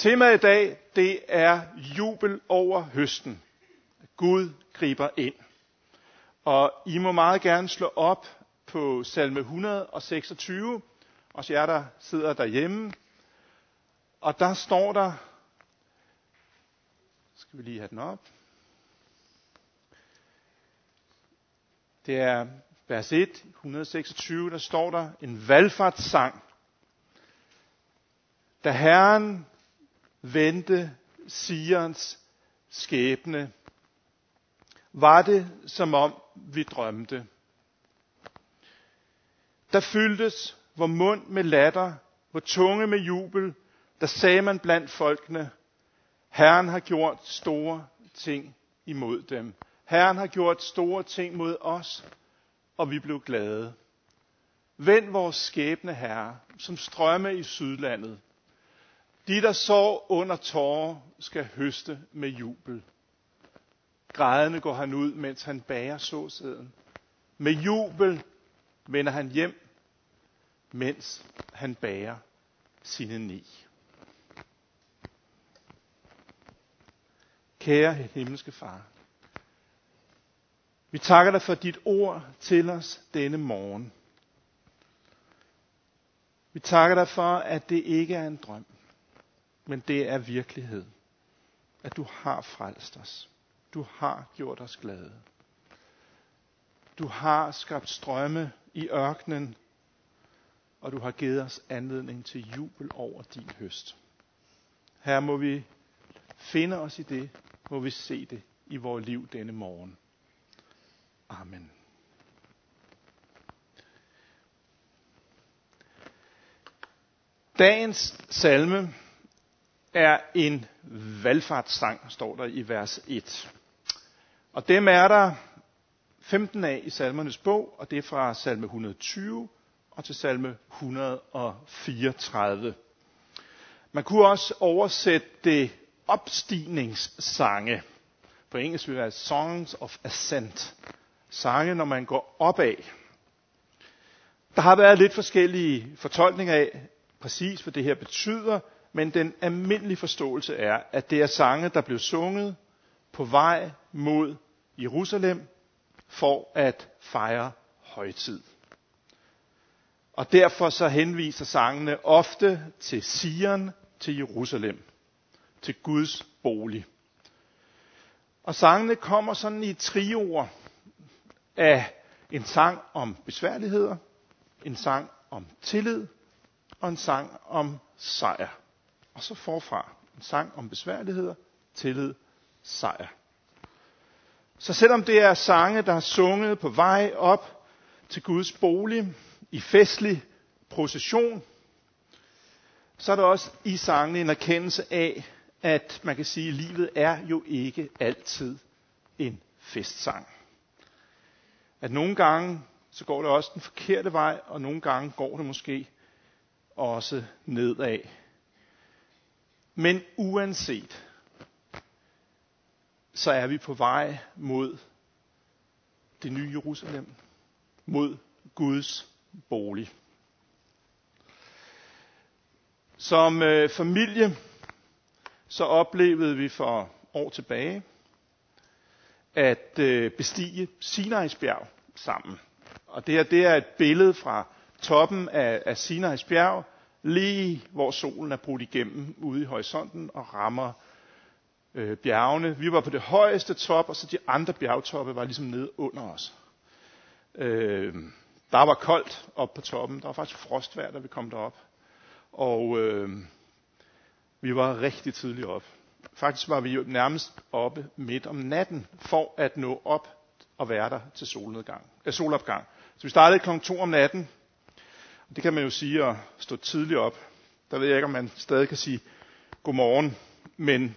Temaet i dag, det er jubel over høsten. Gud griber ind. Og I må meget gerne slå op på salme 126, og jer, der sidder derhjemme. Og der står der, skal vi lige have den op. Det er vers 1, 126, der står der en valgfartssang. Da Herren vente Sions skæbne, var det som om vi drømte. Der fyldtes vor mund med latter, vor tunge med jubel, der sagde man blandt folkene, Herren har gjort store ting imod dem. Herren har gjort store ting mod os, og vi blev glade. Vend vores skæbne, Herre, som strømme i sydlandet. De, der så under tårer, skal høste med jubel. Grædende går han ud, mens han bærer såsæden. Med jubel vender han hjem, mens han bærer sine ni. Kære himmelske far, vi takker dig for dit ord til os denne morgen. Vi takker dig for, at det ikke er en drøm, men det er virkelighed. At du har frelst os. Du har gjort os glade. Du har skabt strømme i ørkenen, og du har givet os anledning til jubel over din høst. Her må vi finde os i det, må vi se det i vores liv denne morgen. Amen. Dagens salme er en valgfartssang, står der i vers 1. Og dem er der 15 af i salmernes bog, og det er fra salme 120 og til salme 134. Man kunne også oversætte det opstigningssange. På engelsk vil det være Songs of Ascent. Sange, når man går opad. Der har været lidt forskellige fortolkninger af præcis, hvad det her betyder, men den almindelige forståelse er, at det er sange, der blev sunget på vej mod Jerusalem for at fejre højtid. Og derfor så henviser sangene ofte til Sion, til Jerusalem, til Guds bolig. Og sangene kommer sådan i trioer af en sang om besværligheder, en sang om tillid og en sang om sejr. Og så forfra en sang om besværligheder, tillid, sejr. Så selvom det er sange, der er sunget på vej op til Guds bolig i festlig procession, så er der også i sangene en erkendelse af, at man kan sige, at livet er jo ikke altid en festsang. At nogle gange, så går det også den forkerte vej, og nogle gange går det måske også nedad. Men uanset, så er vi på vej mod det nye Jerusalem, mod Guds bolig. Som øh, familie, så oplevede vi for år tilbage at øh, bestige Sinaisbjerg sammen. Og det her det er et billede fra toppen af, af Sinai's bjerg, lige hvor solen er brudt igennem ude i horisonten og rammer øh, bjergene. Vi var på det højeste top, og så de andre bjergtoppe var ligesom nede under os. Øh, der var koldt op på toppen. Der var faktisk frostvær, da vi kom derop. Og øh, vi var rigtig tidligt op. Faktisk var vi jo nærmest oppe midt om natten, for at nå op og være der til solnedgang, øh, solopgang. Så vi startede kl. 2 om natten. Det kan man jo sige at stå tidligt op. Der ved jeg ikke, om man stadig kan sige godmorgen. Men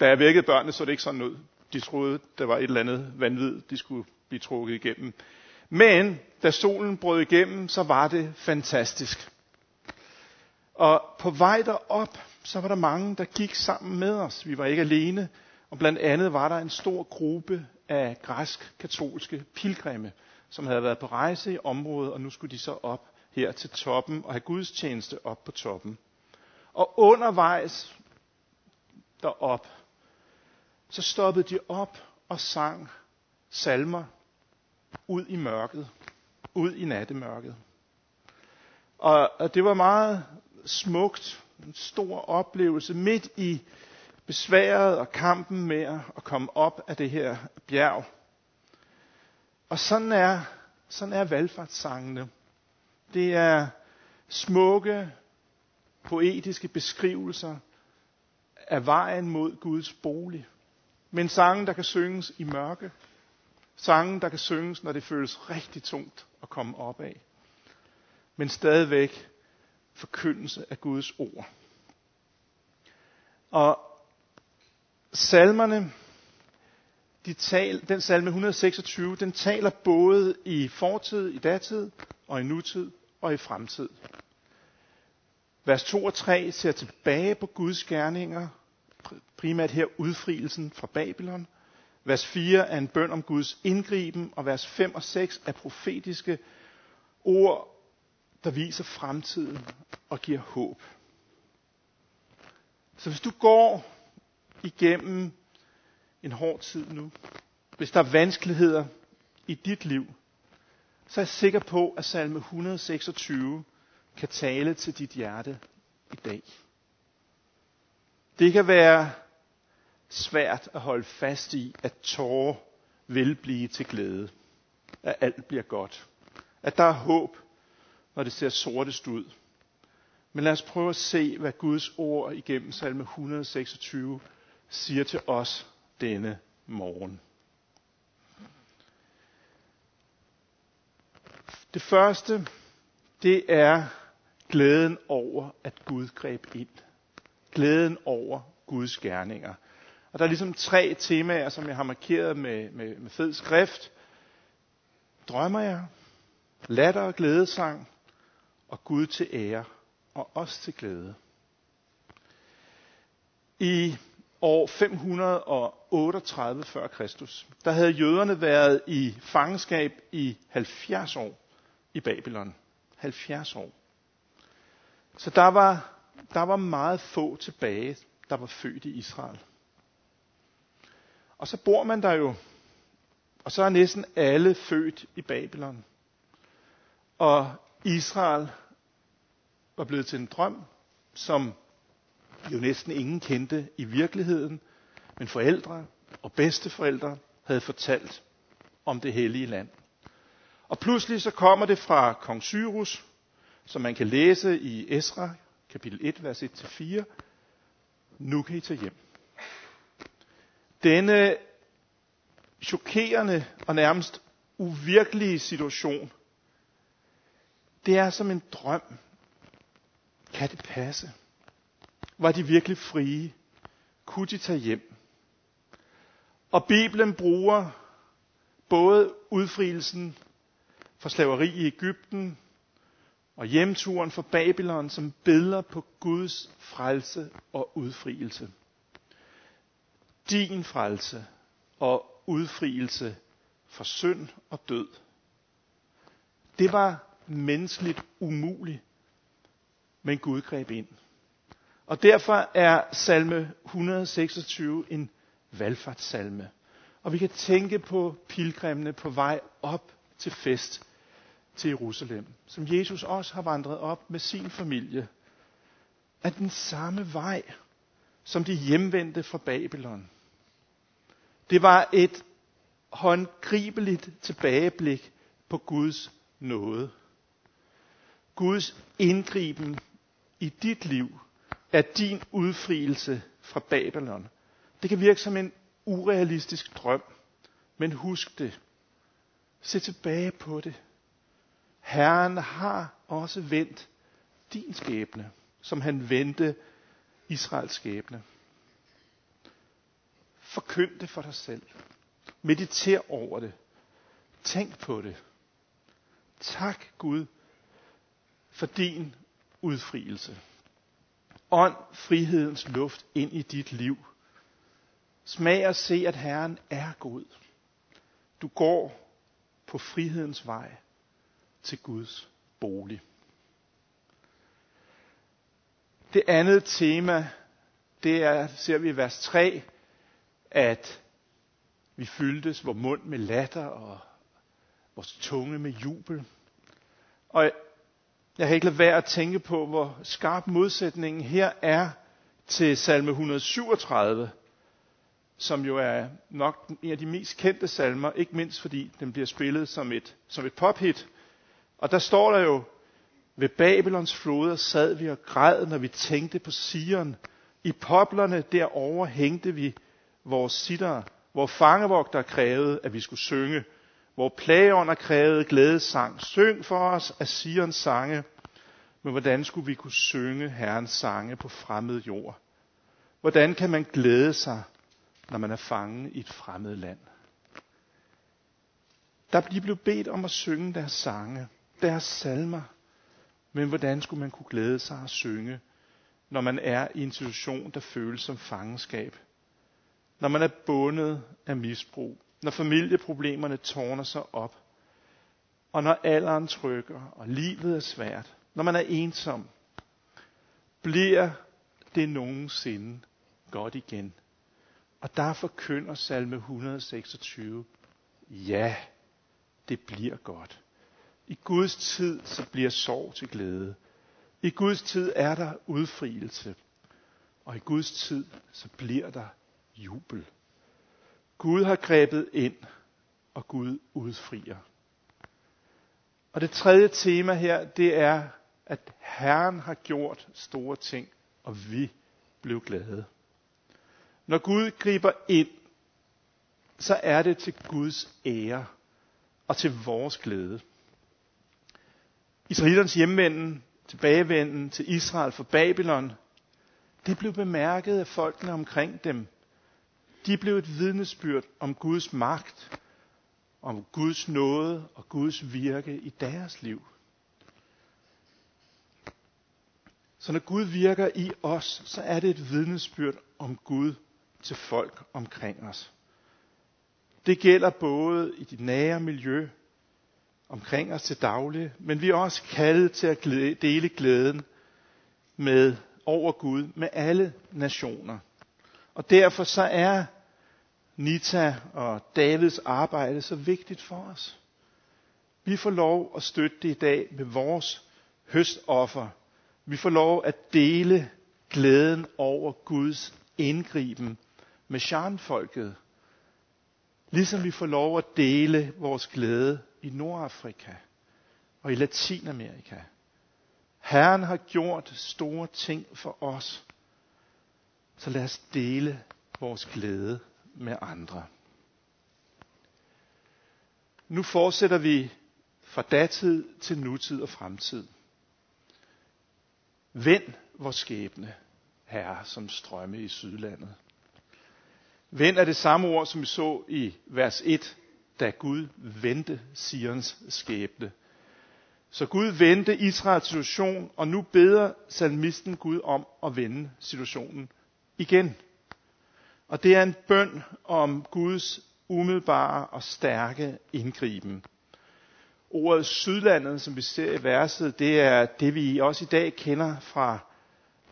da jeg vækkede børnene, så det ikke sådan ud. De troede, der var et eller andet vanvid, de skulle blive trukket igennem. Men da solen brød igennem, så var det fantastisk. Og på vej derop, så var der mange, der gik sammen med os. Vi var ikke alene. Og blandt andet var der en stor gruppe af græsk-katolske pilgrimme, som havde været på rejse i området, og nu skulle de så op her til toppen og have gudstjeneste op på toppen. Og undervejs derop, så stoppede de op og sang salmer ud i mørket, ud i nattemørket. Og, og det var meget smukt, en stor oplevelse midt i besværet og kampen med at komme op af det her bjerg. Og sådan er, sådan er valgfartssangene. Det er smukke, poetiske beskrivelser af vejen mod Guds bolig. Men sange, der kan synges i mørke. Sange, der kan synges, når det føles rigtig tungt at komme op af. Men stadigvæk forkyndelse af Guds ord. Og salmerne, de tal, den salme 126, den taler både i fortid, i datid, og i nutid, og i fremtid. Vers 2 og 3 ser tilbage på Guds gerninger, primært her udfrielsen fra Babylon. Vers 4 er en bøn om Guds indgriben, og vers 5 og 6 er profetiske ord, der viser fremtiden og giver håb. Så hvis du går igennem en hård tid nu, hvis der er vanskeligheder i dit liv, så er jeg sikker på, at salme 126 kan tale til dit hjerte i dag. Det kan være svært at holde fast i, at tårer vil blive til glæde. At alt bliver godt. At der er håb, når det ser sortest ud. Men lad os prøve at se, hvad Guds ord igennem salme 126 siger til os denne morgen. Det første, det er glæden over, at Gud greb ind. Glæden over Guds gerninger. Og der er ligesom tre temaer, som jeg har markeret med, med, med fed skrift. Drømmer jeg, latter og glædesang, og Gud til ære, og os til glæde. I år 538 før Kristus, der havde jøderne været i fangenskab i 70 år i Babylon. 70 år. Så der var, der var meget få tilbage, der var født i Israel. Og så bor man der jo, og så er næsten alle født i Babylon. Og Israel var blevet til en drøm, som jo næsten ingen kendte i virkeligheden, men forældre og bedsteforældre havde fortalt om det hellige land. Og pludselig så kommer det fra kong Cyrus, som man kan læse i Esra, kapitel 1, vers 1-4. Nu kan I tage hjem. Denne chokerende og nærmest uvirkelige situation, det er som en drøm. Kan det passe? Var de virkelig frie? Kunne de tage hjem? Og Bibelen bruger både udfrielsen fra slaveri i Ægypten og hjemturen fra Babylon som billeder på Guds frelse og udfrielse. Din frelse og udfrielse fra synd og død. Det var menneskeligt umuligt, men Gud greb ind. Og derfor er salme 126 en valgfartssalme. Og vi kan tænke på pilgrimene på vej op til fest til Jerusalem, som Jesus også har vandret op med sin familie, er den samme vej, som de hjemvendte fra Babylon. Det var et håndgribeligt tilbageblik på Guds nåde. Guds indgriben i dit liv er din udfrielse fra Babylon. Det kan virke som en urealistisk drøm, men husk det. Se tilbage på det. Herren har også vendt din skæbne, som han vendte Israels skæbne. Forkynd det for dig selv. Mediter over det. Tænk på det. Tak Gud for din udfrielse. Ånd frihedens luft ind i dit liv. Smag og se, at Herren er god. Du går på frihedens vej til Guds bolig. Det andet tema det er, ser vi i vers 3, at vi fyldtes vores mund med latter og vores tunge med jubel. Og jeg kan ikke lade være at tænke på, hvor skarp modsætningen her er til salme 137, som jo er nok en af de mest kendte salmer, ikke mindst fordi den bliver spillet som et, som et pophit. Og der står der jo, ved Babylons floder sad vi og græd, når vi tænkte på Sion. I poplerne derovre hængte vi vores sitter, hvor fangevogter krævede, at vi skulle synge. Hvor plageånder krævede glædesang. Syng for os af Sions sange. Men hvordan skulle vi kunne synge Herrens sange på fremmed jord? Hvordan kan man glæde sig, når man er fanget i et fremmed land? Der blev bedt om at synge deres sange, deres salmer. Men hvordan skulle man kunne glæde sig og synge, når man er i en situation, der føles som fangenskab? Når man er bundet af misbrug, når familieproblemerne tårner sig op, og når alderen trykker, og livet er svært, når man er ensom, bliver det nogensinde godt igen. Og der forkynder salme 126, ja, det bliver godt. I Guds tid, så bliver sorg til glæde. I Guds tid er der udfrielse. Og i Guds tid, så bliver der jubel. Gud har grebet ind, og Gud udfrier. Og det tredje tema her, det er, at Herren har gjort store ting, og vi blev glade. Når Gud griber ind, så er det til Guds ære og til vores glæde. Israelernes hjemvenden, tilbagevenden til Israel fra Babylon, det blev bemærket af folkene omkring dem. De blev et vidnesbyrd om Guds magt, om Guds nåde og Guds virke i deres liv. Så når Gud virker i os, så er det et vidnesbyrd om Gud til folk omkring os. Det gælder både i dit nære miljø, omkring os til daglig, men vi er også kaldet til at dele glæden med over Gud med alle nationer. Og derfor så er Nita og Davids arbejde så vigtigt for os. Vi får lov at støtte det i dag med vores høstoffer. Vi får lov at dele glæden over Guds indgriben med sjarnfolket, Ligesom vi får lov at dele vores glæde i Nordafrika og i Latinamerika. Herren har gjort store ting for os. Så lad os dele vores glæde med andre. Nu fortsætter vi fra datid til nutid og fremtid. Vend vores skæbne, Herre, som strømme i sydlandet. Vend er det samme ord, som vi så i vers 1, da Gud vendte Sions skæbne. Så Gud vendte Israels situation, og nu beder salmisten Gud om at vende situationen igen. Og det er en bøn om Guds umiddelbare og stærke indgriben. Ordet sydlandet, som vi ser i verset, det er det, vi også i dag kender fra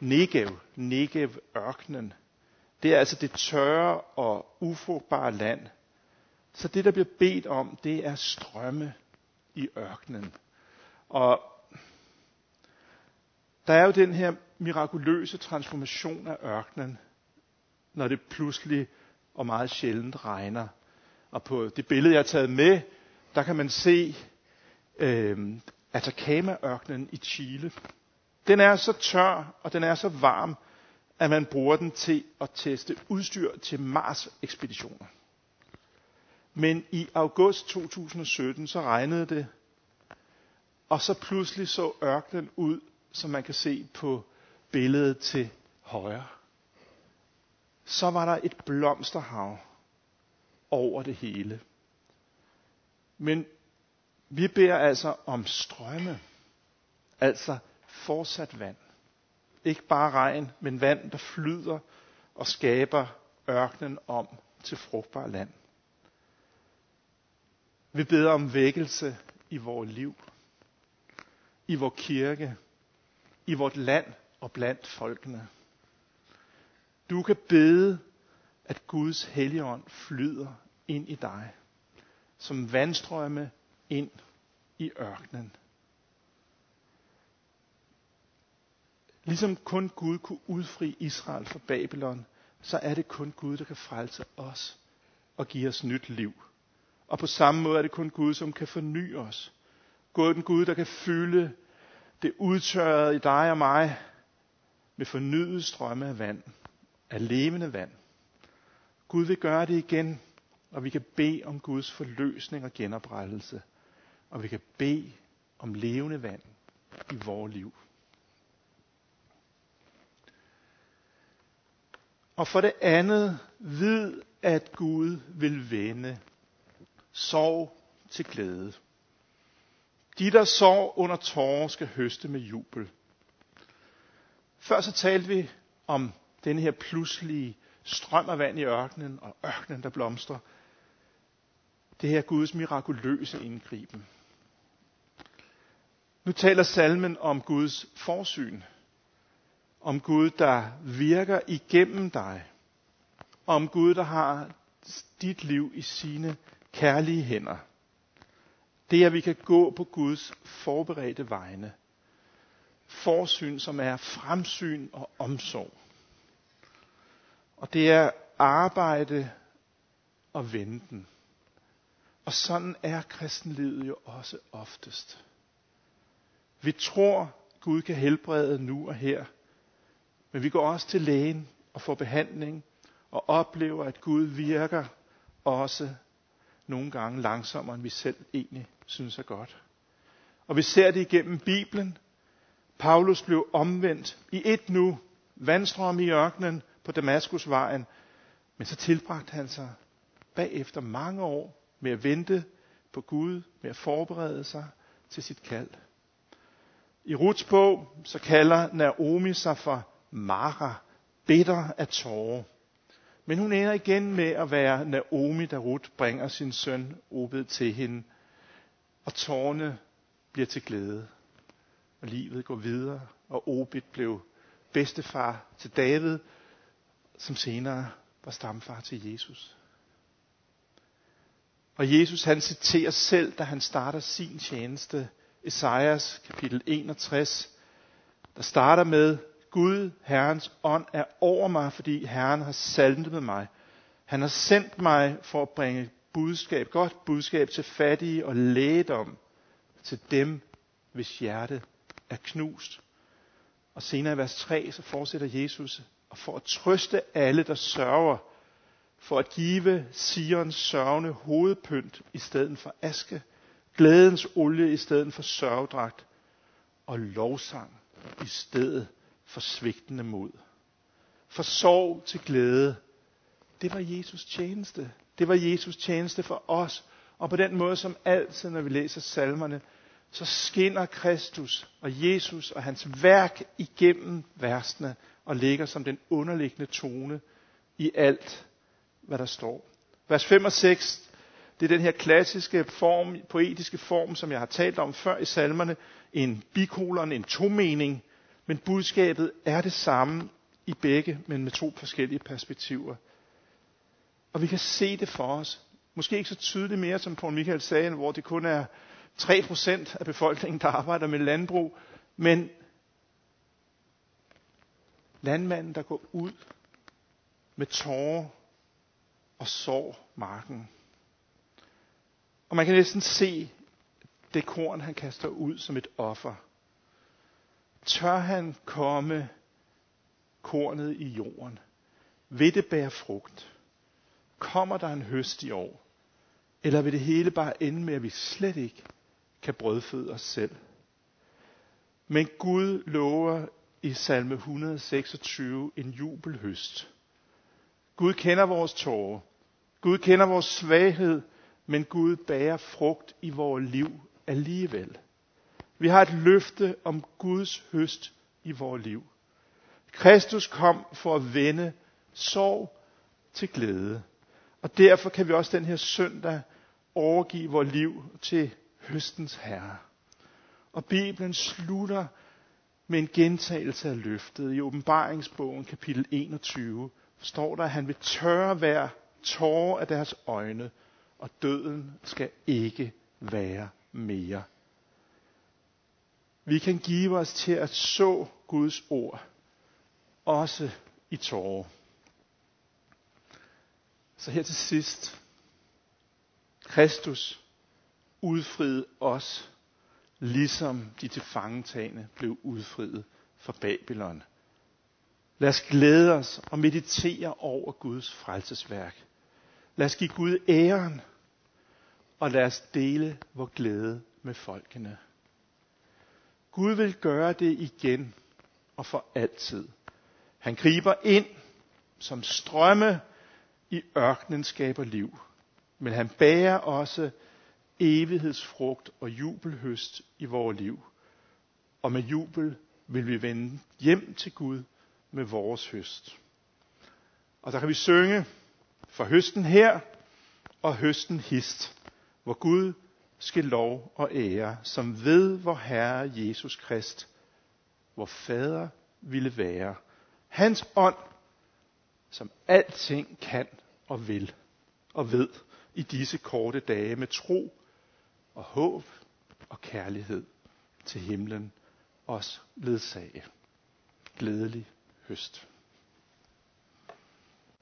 Negev, Negev-ørkenen. Det er altså det tørre og ufrugtbare land. Så det, der bliver bedt om, det er strømme i ørkenen. Og der er jo den her mirakuløse transformation af ørkenen, når det pludselig og meget sjældent regner. Og på det billede, jeg har taget med, der kan man se øh, Atacama-ørkenen i Chile. Den er så tør, og den er så varm, at man bruger den til at teste udstyr til Mars-ekspeditioner. Men i august 2017, så regnede det, og så pludselig så ørkenen ud, som man kan se på billedet til højre. Så var der et blomsterhav over det hele. Men vi beder altså om strømme, altså fortsat vand. Ikke bare regn, men vand, der flyder og skaber ørkenen om til frugtbar land. Vi beder om vækkelse i vores liv, i vores kirke, i vort land og blandt folkene. Du kan bede, at Guds helligånd flyder ind i dig, som vandstrømme ind i ørkenen. Ligesom kun Gud kunne udfri Israel fra Babylon, så er det kun Gud, der kan frelse os og give os nyt liv. Og på samme måde er det kun Gud, som kan forny os. Gud den Gud, der kan fylde det udtørrede i dig og mig med fornyet strømme af vand, af levende vand. Gud vil gøre det igen, og vi kan bede om Guds forløsning og genoprettelse. Og vi kan bede om levende vand i vores liv. Og for det andet, vid at Gud vil vende sorg til glæde. De, der sov under tårer, skal høste med jubel. Før så talte vi om den her pludselige strøm af vand i ørkenen, og ørkenen, der blomstrer. Det her Guds mirakuløse indgriben. Nu taler salmen om Guds forsyn. Om Gud, der virker igennem dig. Om Gud, der har dit liv i sine kærlige hænder. Det er, at vi kan gå på Guds forberedte vegne. Forsyn, som er fremsyn og omsorg. Og det er arbejde og venten. Og sådan er kristenlivet jo også oftest. Vi tror, Gud kan helbrede nu og her. Men vi går også til lægen og får behandling og oplever, at Gud virker også nogle gange langsommere, end vi selv egentlig synes er godt. Og vi ser det igennem Bibelen. Paulus blev omvendt i et nu, vandstrøm i ørkenen på Damaskusvejen, men så tilbragte han sig bagefter mange år med at vente på Gud, med at forberede sig til sit kald. I Ruts bog, så kalder Naomi sig for Mara, bitter af tårer. Men hun ender igen med at være Naomi, da Ruth bringer sin søn Obed til hende. Og tårne bliver til glæde. Og livet går videre, og Obed blev bedstefar til David, som senere var stamfar til Jesus. Og Jesus han citerer selv, da han starter sin tjeneste, Esajas kapitel 61, der starter med, Gud, Herrens ånd, er over mig, fordi Herren har salmet med mig. Han har sendt mig for at bringe budskab, godt budskab til fattige og lægedom til dem, hvis hjerte er knust. Og senere i vers 3, så fortsætter Jesus, og for at trøste alle, der sørger, for at give Sions sørgende hovedpynt i stedet for aske, glædens olie i stedet for sørgedragt, og lovsang i stedet for svigtende mod. For sorg til glæde. Det var Jesus tjeneste. Det var Jesus tjeneste for os. Og på den måde, som altid, når vi læser salmerne, så skinner Kristus og Jesus og hans værk igennem versene og ligger som den underliggende tone i alt, hvad der står. Vers 5 og 6, det er den her klassiske form, poetiske form, som jeg har talt om før i salmerne. En bikolon, en tomening, men budskabet er det samme i begge, men med to forskellige perspektiver. Og vi kan se det for os. Måske ikke så tydeligt mere, som Paul Michael sagde, hvor det kun er 3% af befolkningen, der arbejder med landbrug, men landmanden, der går ud med tårer og sår marken. Og man kan næsten se det korn, han kaster ud som et offer tør han komme kornet i jorden? Vil det bære frugt? Kommer der en høst i år? Eller vil det hele bare ende med, at vi slet ikke kan brødføde os selv? Men Gud lover i salme 126 en jubelhøst. Gud kender vores tårer. Gud kender vores svaghed, men Gud bærer frugt i vores liv alligevel. Vi har et løfte om Guds høst i vores liv. Kristus kom for at vende sorg til glæde. Og derfor kan vi også den her søndag overgive vores liv til høstens herre. Og Bibelen slutter med en gentagelse af løftet. I åbenbaringsbogen kapitel 21 står der, at han vil tørre hver tårer af deres øjne, og døden skal ikke være mere. Vi kan give os til at så Guds ord, også i tårer. Så her til sidst. Kristus udfriede os, ligesom de tilfangetagende blev udfriet fra Babylon. Lad os glæde os og meditere over Guds frelsesværk. Lad os give Gud æren, og lad os dele vor glæde med folkene. Gud vil gøre det igen og for altid. Han griber ind som strømme i ørkenen skaber liv. Men han bærer også evighedsfrugt og jubelhøst i vores liv. Og med jubel vil vi vende hjem til Gud med vores høst. Og der kan vi synge for høsten her og høsten hist, hvor Gud skal lov og ære, som ved vor Herre Jesus Krist, hvor Fader ville være. Hans ånd, som alting kan og vil og ved i disse korte dage med tro og håb og kærlighed til himlen os ledsage. Glædelig høst.